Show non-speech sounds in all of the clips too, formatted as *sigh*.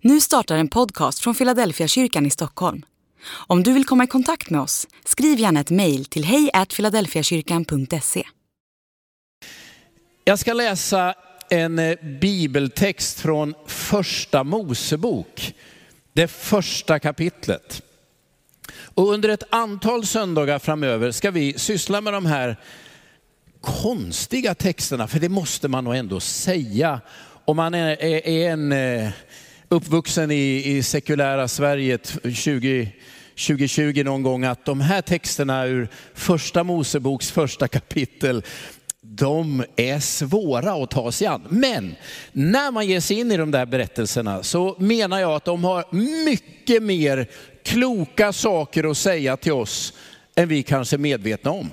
Nu startar en podcast från Philadelphia kyrkan i Stockholm. Om du vill komma i kontakt med oss, skriv gärna ett mejl till hejfiladelfiakyrkan.se. Jag ska läsa en eh, bibeltext från första Mosebok, det första kapitlet. Och under ett antal söndagar framöver ska vi syssla med de här konstiga texterna, för det måste man nog ändå säga. Om man är, är, är en eh, uppvuxen i, i sekulära Sverige 20, 2020 någon gång, att de här texterna ur första Moseboks första kapitel, de är svåra att ta sig an. Men när man ger sig in i de där berättelserna så menar jag att de har mycket mer kloka saker att säga till oss än vi kanske är medvetna om.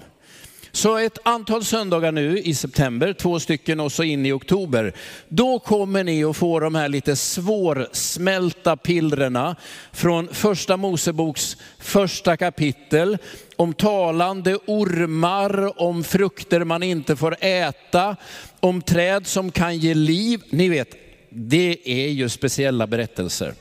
Så ett antal söndagar nu i september, två stycken och så in i oktober, då kommer ni att få de här lite svårsmälta pillrena från första Moseboks första kapitel om talande ormar, om frukter man inte får äta, om träd som kan ge liv. Ni vet, det är ju speciella berättelser.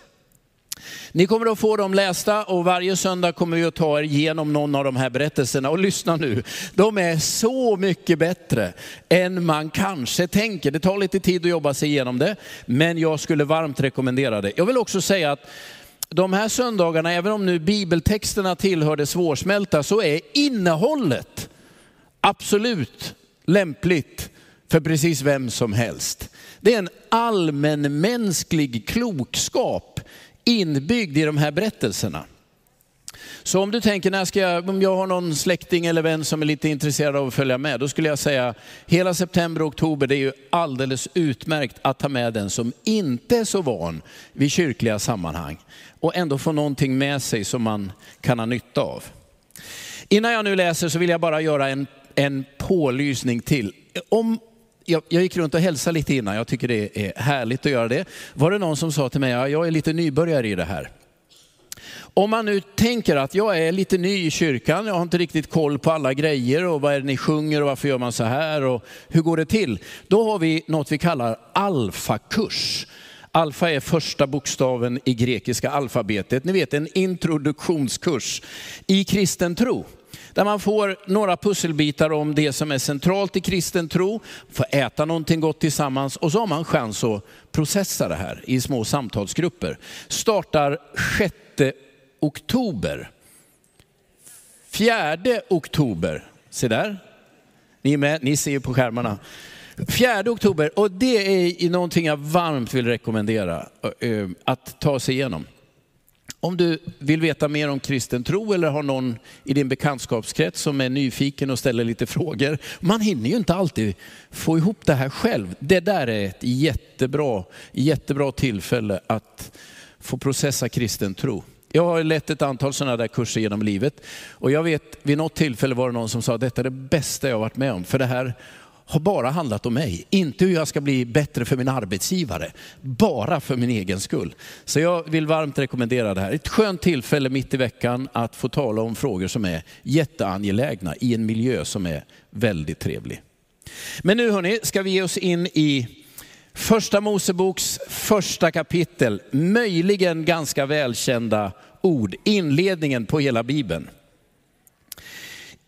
Ni kommer att få dem lästa och varje söndag kommer vi att ta er igenom någon av de här berättelserna. Och lyssna nu, de är så mycket bättre än man kanske tänker. Det tar lite tid att jobba sig igenom det, men jag skulle varmt rekommendera det. Jag vill också säga att de här söndagarna, även om nu bibeltexterna tillhör det svårsmälta, så är innehållet absolut lämpligt för precis vem som helst. Det är en allmänmänsklig klokskap inbyggd i de här berättelserna. Så om du tänker, när ska jag, om jag har någon släkting eller vän som är lite intresserad av att följa med, då skulle jag säga hela september och oktober, det är ju alldeles utmärkt att ta med den som inte är så van vid kyrkliga sammanhang och ändå få någonting med sig som man kan ha nytta av. Innan jag nu läser så vill jag bara göra en, en pålysning till. Om jag, jag, gick runt och hälsade lite innan, jag tycker det är härligt att göra det. Var det någon som sa till mig, ja, jag är lite nybörjare i det här. Om man nu tänker att jag är lite ny i kyrkan, jag har inte riktigt koll på alla grejer och vad är det ni sjunger och varför gör man så här och hur går det till? Då har vi något vi kallar alfakurs. Alfa är första bokstaven i grekiska alfabetet. Ni vet en introduktionskurs i kristen tro. Där man får några pusselbitar om det som är centralt i kristen tro, får äta någonting gott tillsammans och så har man chans att processa det här i små samtalsgrupper. Startar 6 oktober. 4 oktober, se där, ni är med, ni ser ju på skärmarna. 4 oktober, och det är någonting jag varmt vill rekommendera eh, att ta sig igenom. Om du vill veta mer om kristen tro eller har någon i din bekantskapskrets som är nyfiken och ställer lite frågor. Man hinner ju inte alltid få ihop det här själv. Det där är ett jättebra, jättebra tillfälle att få processa kristen tro. Jag har lett ett antal sådana där kurser genom livet och jag vet vid något tillfälle var det någon som sa detta är det bästa jag varit med om. För det här har bara handlat om mig. Inte hur jag ska bli bättre för min arbetsgivare, bara för min egen skull. Så jag vill varmt rekommendera det här. Ett skönt tillfälle mitt i veckan att få tala om frågor som är jätteangelägna i en miljö som är väldigt trevlig. Men nu hörni, ska vi ge oss in i första Moseboks första kapitel, möjligen ganska välkända ord, inledningen på hela Bibeln.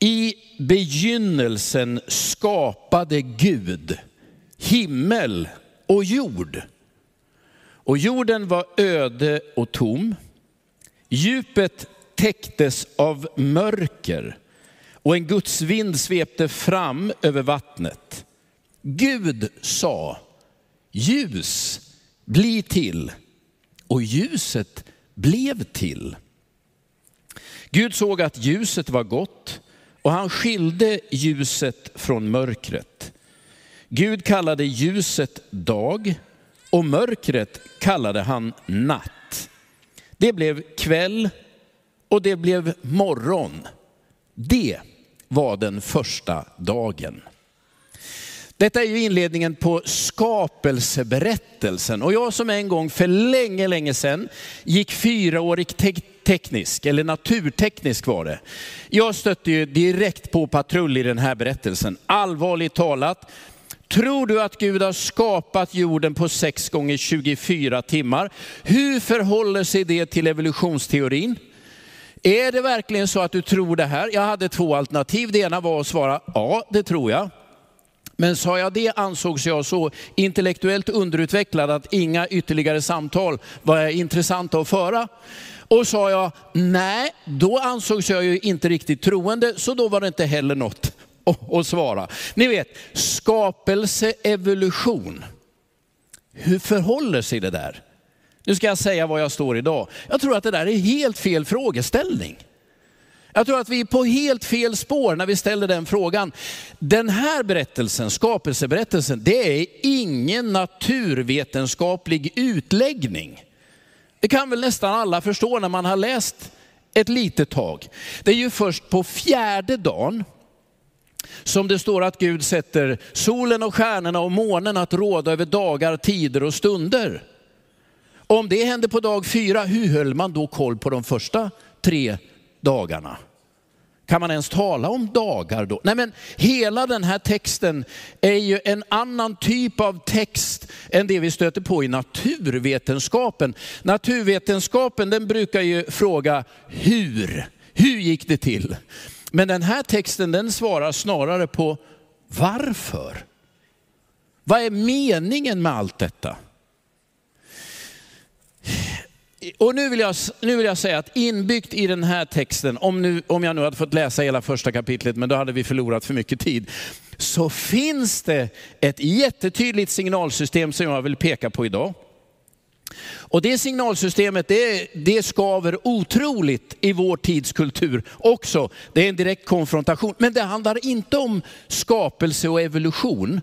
I begynnelsen skapade Gud himmel och jord. Och jorden var öde och tom. Djupet täcktes av mörker och en Guds vind svepte fram över vattnet. Gud sa, ljus, bli till. Och ljuset blev till. Gud såg att ljuset var gott och han skilde ljuset från mörkret. Gud kallade ljuset dag och mörkret kallade han natt. Det blev kväll och det blev morgon. Det var den första dagen. Detta är ju inledningen på skapelseberättelsen. Och jag som en gång för länge, länge sedan gick fyraårig teknisk, eller naturteknisk var det. Jag stötte ju direkt på patrull i den här berättelsen. Allvarligt talat, Tror du att Gud har skapat jorden på 6 gånger 24 timmar? Hur förhåller sig det till evolutionsteorin? Är det verkligen så att du tror det här? Jag hade två alternativ. Det ena var att svara ja, det tror jag. Men sa jag det ansågs jag så intellektuellt underutvecklad att inga ytterligare samtal var intressanta att föra. Och sa jag nej, då ansågs jag ju inte riktigt troende, så då var det inte heller något *laughs* att svara. Ni vet, skapelse, evolution. Hur förhåller sig det där? Nu ska jag säga var jag står idag. Jag tror att det där är helt fel frågeställning. Jag tror att vi är på helt fel spår när vi ställer den frågan. Den här berättelsen, skapelseberättelsen, det är ingen naturvetenskaplig utläggning. Det kan väl nästan alla förstå när man har läst ett litet tag. Det är ju först på fjärde dagen som det står att Gud sätter solen och stjärnorna och månen att råda över dagar, tider och stunder. Om det hände på dag fyra, hur höll man då koll på de första tre dagarna? Kan man ens tala om dagar då? Nej men hela den här texten är ju en annan typ av text än det vi stöter på i naturvetenskapen. Naturvetenskapen den brukar ju fråga hur? Hur gick det till? Men den här texten den svarar snarare på varför? Vad är meningen med allt detta? Och nu vill, jag, nu vill jag säga att inbyggt i den här texten, om, nu, om jag nu hade fått läsa hela första kapitlet, men då hade vi förlorat för mycket tid, så finns det ett jättetydligt signalsystem som jag vill peka på idag. Och det signalsystemet det, det skaver otroligt i vår tids kultur också. Det är en direkt konfrontation. Men det handlar inte om skapelse och evolution.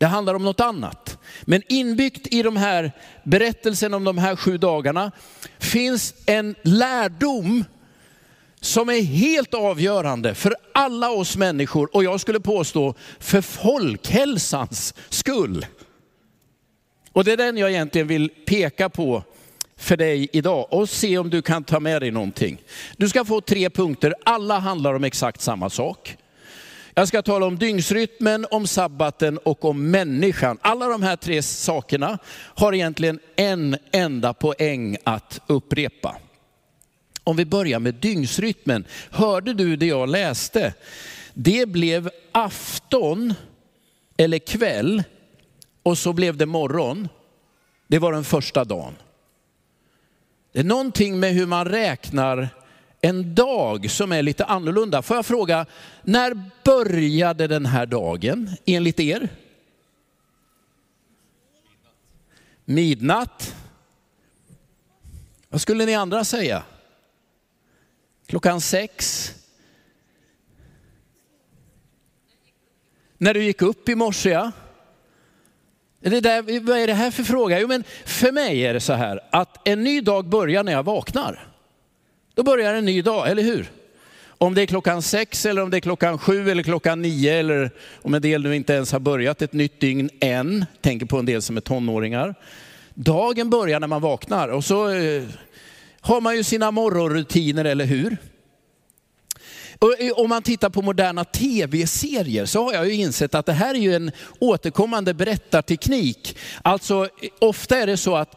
Det handlar om något annat. Men inbyggt i de här berättelsen om de här sju dagarna finns en lärdom som är helt avgörande för alla oss människor och jag skulle påstå för folkhälsans skull. Och det är den jag egentligen vill peka på för dig idag och se om du kan ta med dig någonting. Du ska få tre punkter, alla handlar om exakt samma sak. Jag ska tala om dygnsrytmen, om sabbaten och om människan. Alla de här tre sakerna har egentligen en enda poäng att upprepa. Om vi börjar med dygnsrytmen. Hörde du det jag läste? Det blev afton eller kväll och så blev det morgon. Det var den första dagen. Det är någonting med hur man räknar en dag som är lite annorlunda. Får jag fråga, när började den här dagen enligt er? Midnatt. Vad skulle ni andra säga? Klockan sex? När du gick upp i morse, ja. Det där, vad är det här för fråga? Jo, men för mig är det så här att en ny dag börjar när jag vaknar. Då börjar en ny dag, eller hur? Om det är klockan sex eller om det är klockan sju eller klockan nio eller om en del nu inte ens har börjat ett nytt dygn än, tänker på en del som är tonåringar. Dagen börjar när man vaknar och så eh, har man ju sina morgonrutiner, eller hur? Eh, om man tittar på moderna tv-serier så har jag ju insett att det här är ju en återkommande berättarteknik. Alltså ofta är det så att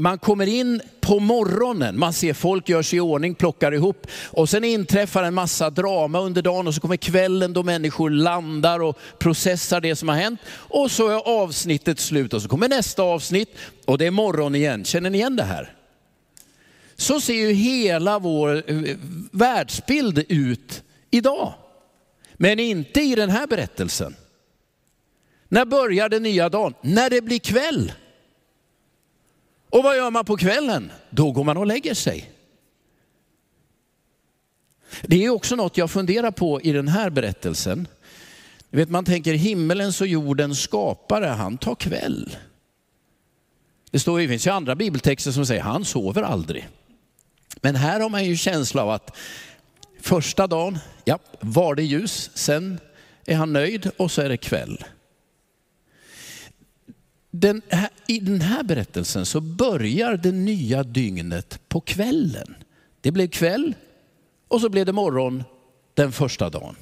man kommer in på morgonen, man ser folk gör sig i ordning, plockar ihop och sen inträffar en massa drama under dagen och så kommer kvällen då människor landar och processar det som har hänt och så är avsnittet slut och så kommer nästa avsnitt och det är morgon igen. Känner ni igen det här? Så ser ju hela vår eh, världsbild ut idag. Men inte i den här berättelsen. När börjar den nya dagen? När det blir kväll. Och vad gör man på kvällen? Då går man och lägger sig. Det är också något jag funderar på i den här berättelsen. vet, man tänker himmelens och jordens skapare, han tar kväll. Det, står, det finns ju andra bibeltexter som säger han sover aldrig. Men här har man ju känsla av att första dagen, ja, var det ljus, sen är han nöjd och så är det kväll. Den här, I den här berättelsen så börjar det nya dygnet på kvällen. Det blev kväll och så blev det morgon den första dagen.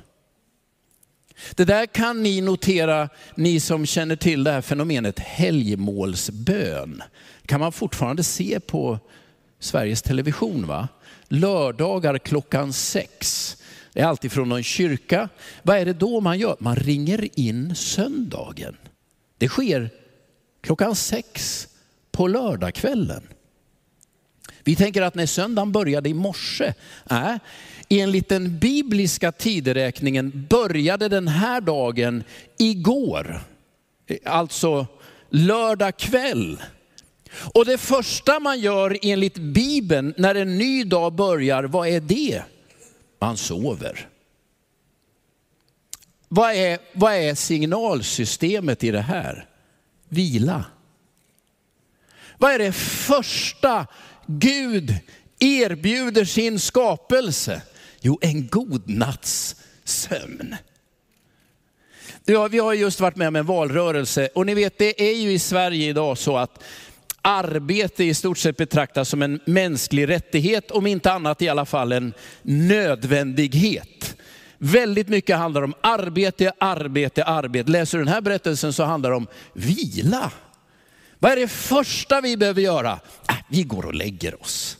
Det där kan ni notera, ni som känner till det här fenomenet helgmålsbön. kan man fortfarande se på Sveriges Television. va? Lördagar klockan sex. Det är alltid från någon kyrka. Vad är det då man gör? Man ringer in söndagen. Det sker klockan sex på lördagskvällen. Vi tänker att när söndagen började i morse, äh, nej, enligt den bibliska tideräkningen började den här dagen igår. Alltså lördag kväll. Och det första man gör enligt Bibeln när en ny dag börjar, vad är det? Man sover. Vad är, vad är signalsystemet i det här? Vila. Vad är det första Gud erbjuder sin skapelse? Jo, en god natts sömn. Ja, vi har just varit med om en valrörelse och ni vet det är ju i Sverige idag så att arbete i stort sett betraktas som en mänsklig rättighet, om inte annat i alla fall en nödvändighet. Väldigt mycket handlar om arbete, arbete, arbete. Läser du den här berättelsen så handlar det om vila. Vad är det första vi behöver göra? Äh, vi går och lägger oss.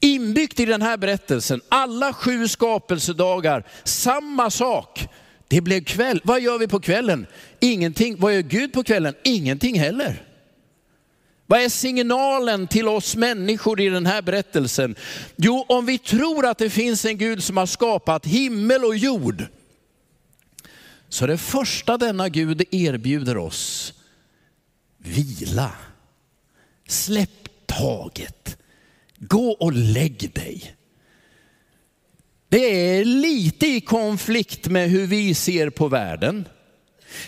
Inbyggt i den här berättelsen, alla sju skapelsedagar, samma sak. Det blev kväll. Vad gör vi på kvällen? Ingenting. Vad gör Gud på kvällen? Ingenting heller. Vad är signalen till oss människor i den här berättelsen? Jo, om vi tror att det finns en Gud som har skapat himmel och jord, så det första denna Gud erbjuder oss, vila. Släpp taget. Gå och lägg dig. Det är lite i konflikt med hur vi ser på världen.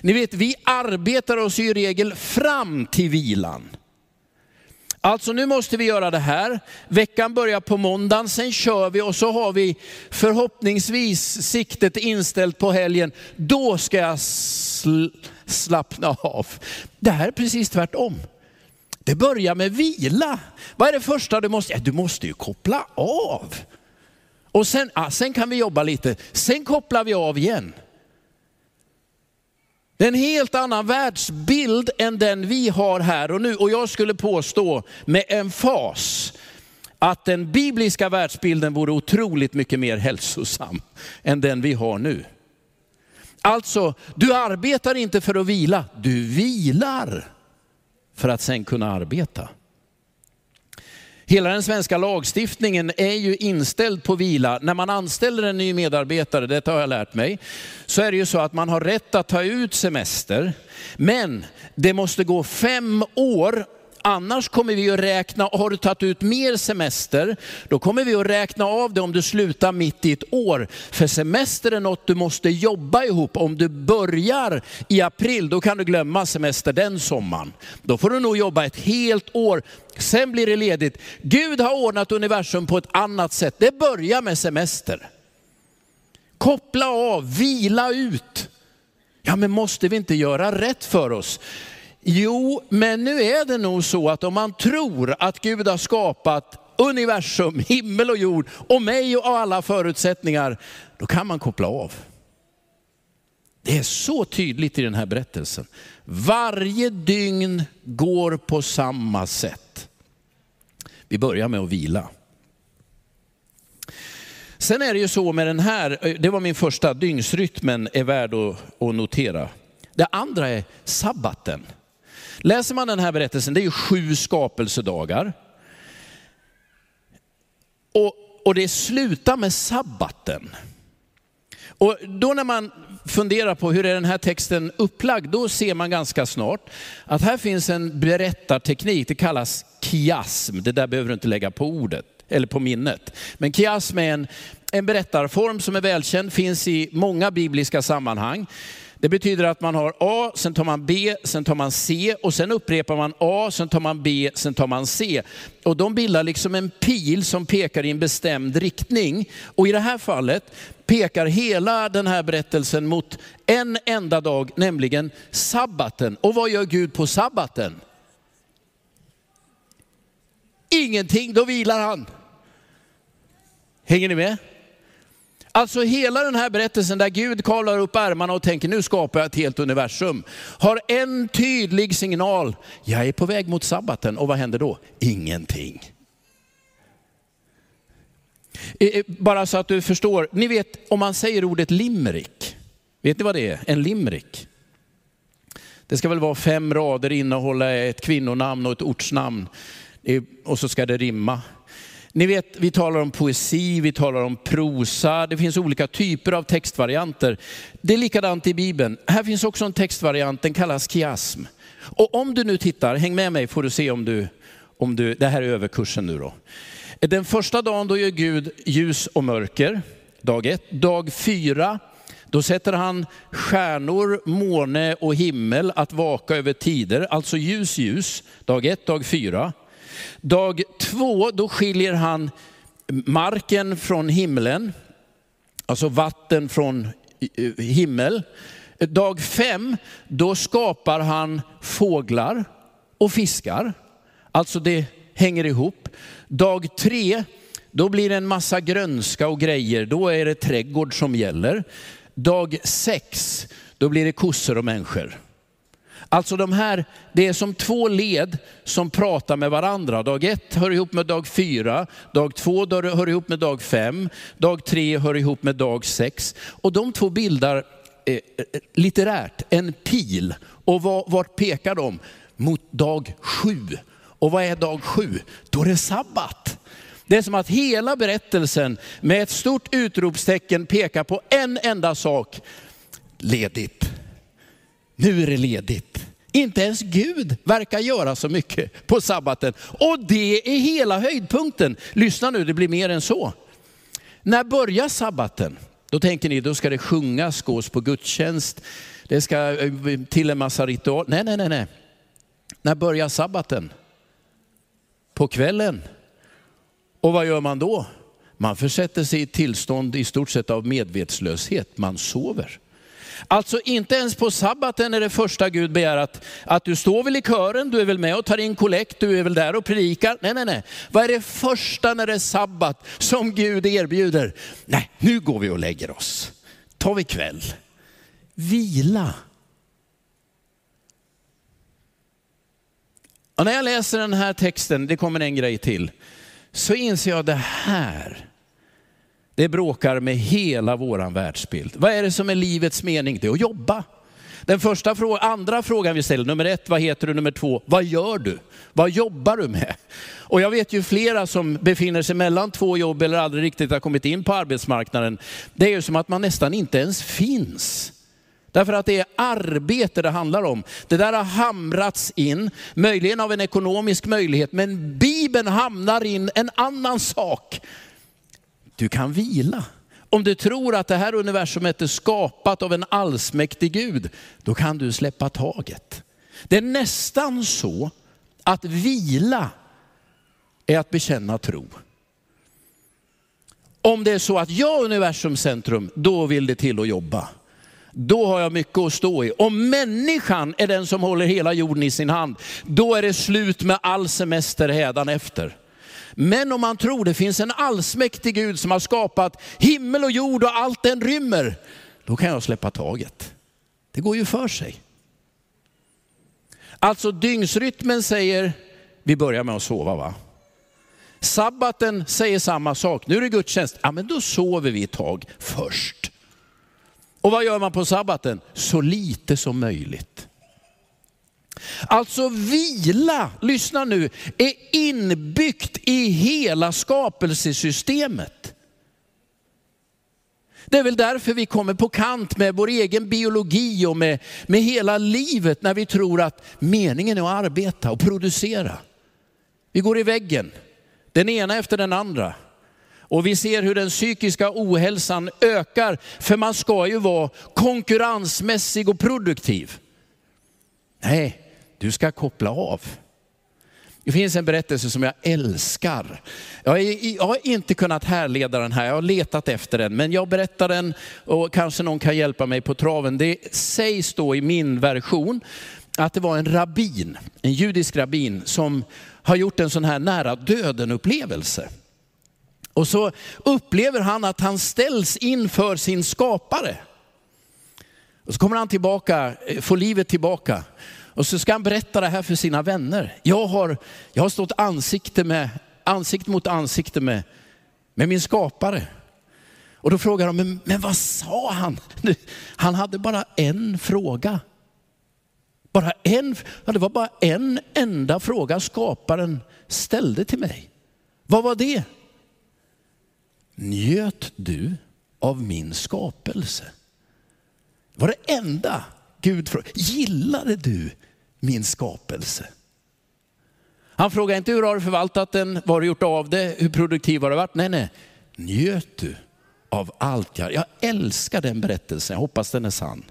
Ni vet, vi arbetar oss i regel fram till vilan. Alltså nu måste vi göra det här. Veckan börjar på måndagen, sen kör vi och så har vi förhoppningsvis siktet inställt på helgen. Då ska jag sl slappna av. Det här är precis tvärtom. Det börjar med vila. Vad är det första du måste? Ja, du måste ju koppla av. Och sen, ah, sen kan vi jobba lite, sen kopplar vi av igen. Det är en helt annan världsbild än den vi har här och nu. Och jag skulle påstå med emfas att den bibliska världsbilden vore otroligt mycket mer hälsosam än den vi har nu. Alltså, du arbetar inte för att vila, du vilar för att sen kunna arbeta. Hela den svenska lagstiftningen är ju inställd på vila. När man anställer en ny medarbetare, detta har jag lärt mig, så är det ju så att man har rätt att ta ut semester. Men det måste gå fem år Annars kommer vi att räkna, har du tagit ut mer semester, då kommer vi att räkna av det om du slutar mitt i ett år. För semester är något du måste jobba ihop. Om du börjar i april, då kan du glömma semester den sommaren. Då får du nog jobba ett helt år, sen blir det ledigt. Gud har ordnat universum på ett annat sätt. Det börjar med semester. Koppla av, vila ut. Ja men måste vi inte göra rätt för oss? Jo, men nu är det nog så att om man tror att Gud har skapat universum, *laughs* himmel och jord och mig och alla förutsättningar, då kan man koppla av. Det är så tydligt i den här berättelsen. Varje dygn går på samma sätt. Vi börjar med att vila. Sen är det ju så med den här, det var min första, dygnsrytmen är värd att notera. Det andra är sabbaten. Läser man den här berättelsen, det är ju sju skapelsedagar. Och, och det slutar med sabbaten. Och då när man funderar på hur är den här texten upplagd, då ser man ganska snart att här finns en berättarteknik, det kallas kiasm. Det där behöver du inte lägga på ordet eller på minnet. Men kiasm är en, en berättarform som är välkänd, finns i många bibliska sammanhang. Det betyder att man har A, sen tar man B, sen tar man C och sen upprepar man A, sen tar man B, sen tar man C. Och de bildar liksom en pil som pekar i en bestämd riktning. Och i det här fallet pekar hela den här berättelsen mot en enda dag, nämligen sabbaten. Och vad gör Gud på sabbaten? Ingenting, då vilar han. Hänger ni med? Alltså hela den här berättelsen där Gud kavlar upp ärmarna och tänker nu skapar jag ett helt universum. Har en tydlig signal, jag är på väg mot sabbaten och vad händer då? Ingenting. Eh, eh, bara så att du förstår, ni vet om man säger ordet limerick, vet ni vad det är? En limerick. Det ska väl vara fem rader, innehålla ett kvinnonamn och ett ortsnamn eh, och så ska det rimma. Ni vet, vi talar om poesi, vi talar om prosa, det finns olika typer av textvarianter. Det är likadant i Bibeln. Här finns också en textvariant, den kallas kiasm. Och om du nu tittar, häng med mig får du se om du, om du det här är överkursen nu då. Den första dagen då gör Gud ljus och mörker, dag ett. Dag fyra, då sätter han stjärnor, måne och himmel att vaka över tider, alltså ljus, ljus, dag ett, dag fyra. Dag två, då skiljer han marken från himlen, alltså vatten från himmel. Dag fem, då skapar han fåglar och fiskar. Alltså det hänger ihop. Dag tre, då blir det en massa grönska och grejer. Då är det trädgård som gäller. Dag sex, då blir det kossor och människor. Alltså de här, det är som två led som pratar med varandra. Dag ett hör ihop med dag fyra, dag två hör ihop med dag fem, dag tre hör ihop med dag sex. Och de två bildar eh, eh litterärt en pil. Och vart pekar de? Mot dag sju. Och vad är dag sju? Då är det sabbat. Det är som att hela berättelsen med ett stort utropstecken pekar på en enda sak. Ledigt. Nu är det ledigt. Inte ens Gud verkar göra så mycket på sabbaten. Och det är hela höjdpunkten. Lyssna nu, det blir mer än så. När börjar sabbaten? Då tänker ni, då ska det sjungas, gås på gudstjänst, det ska eh, till en massa ritual. Nej, nej, nej, nej. När börjar sabbaten? På kvällen. Och vad gör man då? Man försätter sig i ett tillstånd i stort sett av medvetslöshet. Man sover. Alltså inte ens på sabbaten är det första Gud begär att, att du står väl i kören, du är väl med och tar in kollekt, du är väl där och predikar. Nej, nej, nej. Vad är det första när det är sabbat som Gud erbjuder? Nej, nu går vi och lägger oss. Tar vi kväll. Vila. Och när jag läser den här texten, det kommer en grej till, så inser jag det här det bråkar med hela våran världsbild. Vad är det som är livets mening? Det är att jobba. Den första fråga, andra frågan vi ställer, nummer ett, vad heter du? Nummer två, vad gör du? Vad jobbar du med? Och jag vet ju flera som befinner sig mellan två jobb eller aldrig riktigt har kommit in på arbetsmarknaden. Det är ju som att man nästan inte ens finns. Därför att det är arbete det handlar om. Det där har hamrats in, möjligen av en ekonomisk möjlighet, men Bibeln hamnar in en annan sak. Du kan vila. Om du tror att det här universumet är skapat av en allsmäktig Gud, då kan du släppa taget. Det är nästan så att vila är att bekänna tro. Om det är så att jag är universums centrum, då vill det till att jobba. Då har jag mycket att stå i. Om människan är den som håller hela jorden i sin hand, då är det slut med all semester hädanefter. efter. Men om man tror det finns en allsmäktig Gud som har skapat himmel och jord och allt den rymmer, då kan jag släppa taget. Det går ju för sig. Alltså dygnsrytmen säger, vi börjar med att sova va? Sabbaten säger samma sak, nu är det gudstjänst, ja men då sover vi ett tag först. Och vad gör man på sabbaten? Så lite som möjligt. Alltså vila, lyssna nu, är inbyggt i hela skapelsesystemet. Det är väl därför vi kommer på kant med vår egen biologi och med, med hela livet när vi tror att meningen är att arbeta och producera. Vi går i väggen, den ena efter den andra. Och vi ser hur den psykiska ohälsan ökar, för man ska ju vara konkurrensmässig och produktiv. Nej, du ska koppla av. Det finns en berättelse som jag älskar. Jag, är, jag, har inte kunnat härleda den här, jag har letat efter den, men jag berättar den och kanske någon kan hjälpa mig på traven. Det sägs då i min version att det var en rabbin, en judisk rabbin som har gjort en sån här nära döden upplevelse. Och så upplever han att han ställs inför sin skapare. Och så kommer han tillbaka, eh, får livet tillbaka. Och så ska han berätta det här för sina vänner. Jag har, jag har stått ansikte, med, ansikte mot ansikte med, med min skapare. Och då frågar de, men, men vad sa han? *laughs* Han hade bara en fråga. Bara en, det var bara en enda fråga skaparen ställde till mig. Vad var det? Njöt du av min skapelse? Det var det enda Gud frågade. Gillade du min skapelse? Han frågade inte hur har du förvaltat den, vad har du gjort av det, hur produktiv har du varit? Nej, nej. Njöt du av allt jag... Jag älskar den berättelsen, jag hoppas den är sann.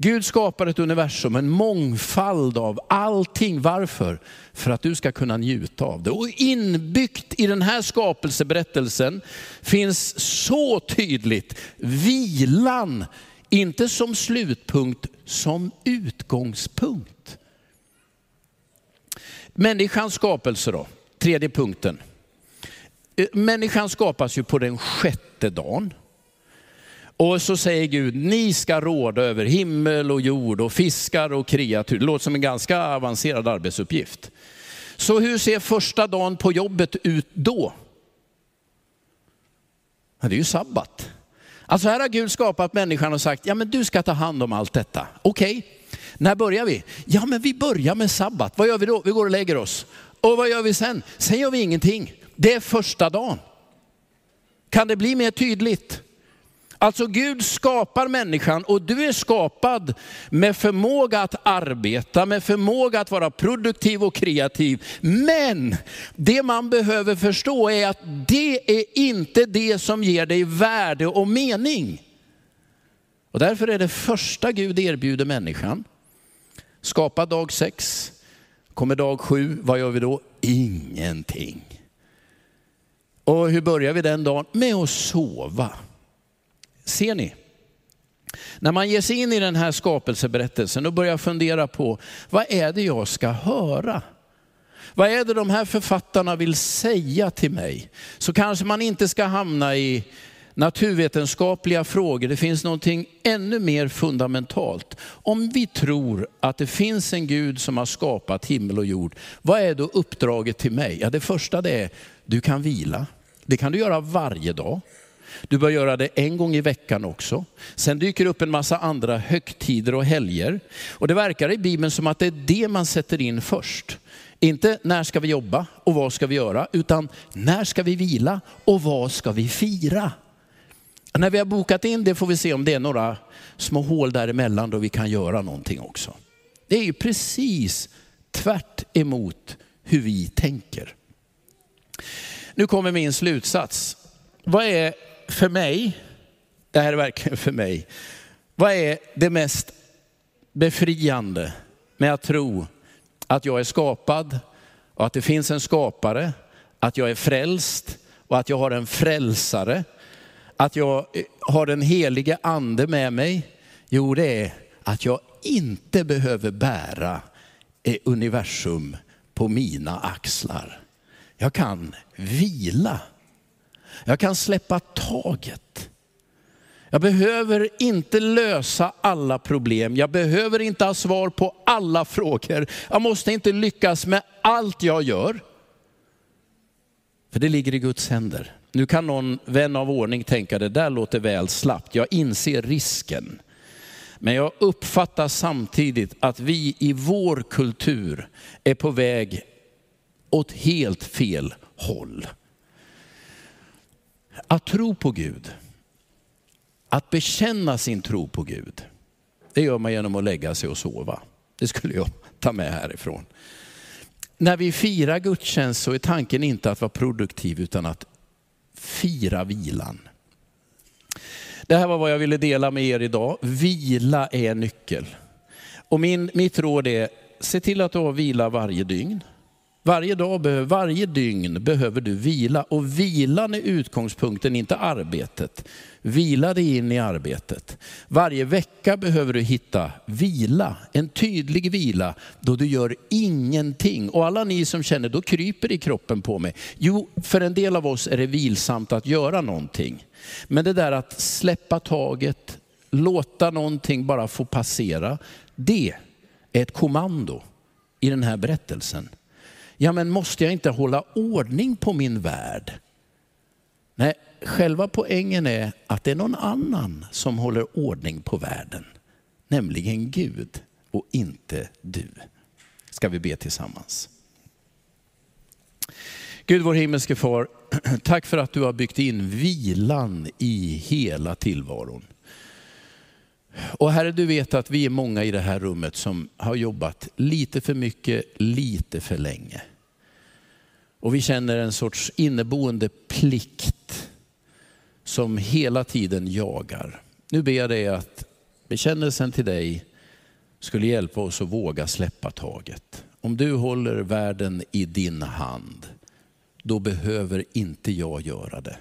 Gud skapar ett universum, en mångfald av allting. Varför? För att du ska kunna njuta av det. Och inbyggt i den här skapelseberättelsen finns så tydligt vilan, inte som slutpunkt, som utgångspunkt. Människans skapelse då, tredje punkten. Eh, människan skapas ju på den sjätte dagen. Och så säger Gud, ni ska råda över himmel och jord och fiskar och kreatur. Det låter som en ganska avancerad arbetsuppgift. Så hur ser första dagen på jobbet ut då? Ja, det är ju sabbat. Alltså här har Gud skapat människan och sagt, ja men du ska ta hand om allt detta. Okej, okay. när börjar vi? Ja men vi börjar med sabbat. Vad gör vi då? Vi går och lägger oss. Och vad gör vi sen? Sen gör vi ingenting. Det är första dagen. Kan det bli mer tydligt? Alltså Gud skapar människan och du är skapad med förmåga att arbeta, med förmåga att vara produktiv och kreativ. Men det man behöver förstå är att det är inte det som ger dig värde och mening. Och därför är det första Gud erbjuder människan, skapa dag sex, kommer dag sju, vad gör vi då? Ingenting. Och hur börjar vi den dagen? Med att sova. Ser ni? När man ger sig in i den här skapelseberättelsen och börjar fundera på vad är det jag ska höra? Vad är det de här författarna vill säga till mig? Så kanske man inte ska hamna i naturvetenskapliga frågor. Det finns någonting ännu mer fundamentalt. Om vi tror att det finns en Gud som har skapat himmel och jord, vad är då uppdraget till mig? Ja, det första det är, du kan vila. Det kan du göra varje dag. Du bör göra det en gång i veckan också. Sen dyker det upp en massa andra högtider och helger. Och det verkar i Bibeln som att det är det man sätter in först. Inte när ska vi jobba och vad ska vi göra, utan när ska vi vila och vad ska vi fira? När vi har bokat in det får vi se om det är några små hål däremellan då vi kan göra någonting också. Det är ju precis tvärt emot hur vi tänker. Nu kommer min slutsats. Vad är för mig, det här är verkligen för mig, vad är det mest befriande med att tro att jag är skapad och att det finns en skapare, att jag är frälst och att jag har en frälsare, att jag har den helige ande med mig? Jo, det är att jag inte behöver bära universum på mina axlar. Jag kan vila jag kan släppa taget. Jag behöver inte lösa alla problem. Jag behöver inte ha svar på alla frågor. Jag måste inte lyckas med allt jag gör. För det ligger i Guds händer. Nu kan någon vän av ordning tänka det där låter väl slappt. Jag inser risken. Men jag uppfattar samtidigt att vi i vår kultur är på väg åt helt fel håll. Att tro på Gud, att bekänna sin tro på Gud, det gör man genom att lägga sig och sova. Det skulle jag ta med härifrån. När vi firar gudstjänst så är tanken inte att vara produktiv utan att fira vilan. Det här var vad jag ville dela med er idag. Vila är nyckel. Och min, mitt råd är, se till att du har vila varje dygn. Varje dag, varje dygn behöver du vila och vilan är utgångspunkten, inte arbetet. Vila dig in i arbetet. Varje vecka behöver du hitta vila, en tydlig vila då du gör ingenting. Och alla ni som känner, då kryper i kroppen på mig. Jo, för en del av oss är det vilsamt att göra någonting. Men det där att släppa taget, låta någonting bara få passera, det är ett kommando i den här berättelsen. Ja, men måste jag inte hålla ordning på min värld? Nej, själva poängen är att det är någon annan som håller ordning på världen. Nämligen Gud och inte du. Ska vi be tillsammans. Gud vår himmelske far, *clears throat* tack för att du har byggt in vilan i hela tillvaron. Och Herre, du vet att vi är många i det här rummet som har jobbat lite för mycket, lite för länge. Och vi känner en sorts inneboende plikt som hela tiden jagar. Nu ber jag dig att bekännelsen till dig skulle hjälpa oss att våga släppa taget. Om du håller världen i din hand, då behöver inte jag göra det.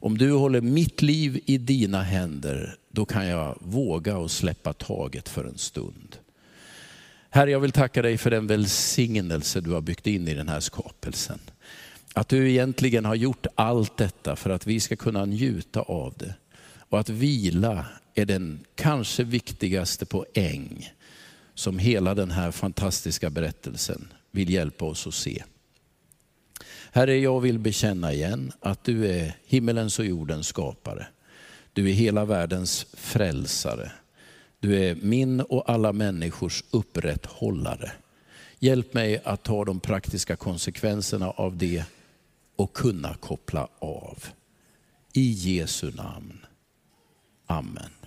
Om du håller mitt liv i dina händer, då kan jag våga och släppa taget för en stund. Herre, jag vill tacka dig för den välsignelse du har byggt in i den här skapelsen. Att du egentligen har gjort allt detta för att vi ska kunna njuta av det. Och att vila är den kanske viktigaste poäng som hela den här fantastiska berättelsen vill hjälpa oss att se. Herre, jag vill bekänna igen att du är himmelens och jordens skapare. Du är hela världens frälsare. Du är min och alla människors upprätthållare. Hjälp mig att ta de praktiska konsekvenserna av det och kunna koppla av. I Jesu namn. Amen.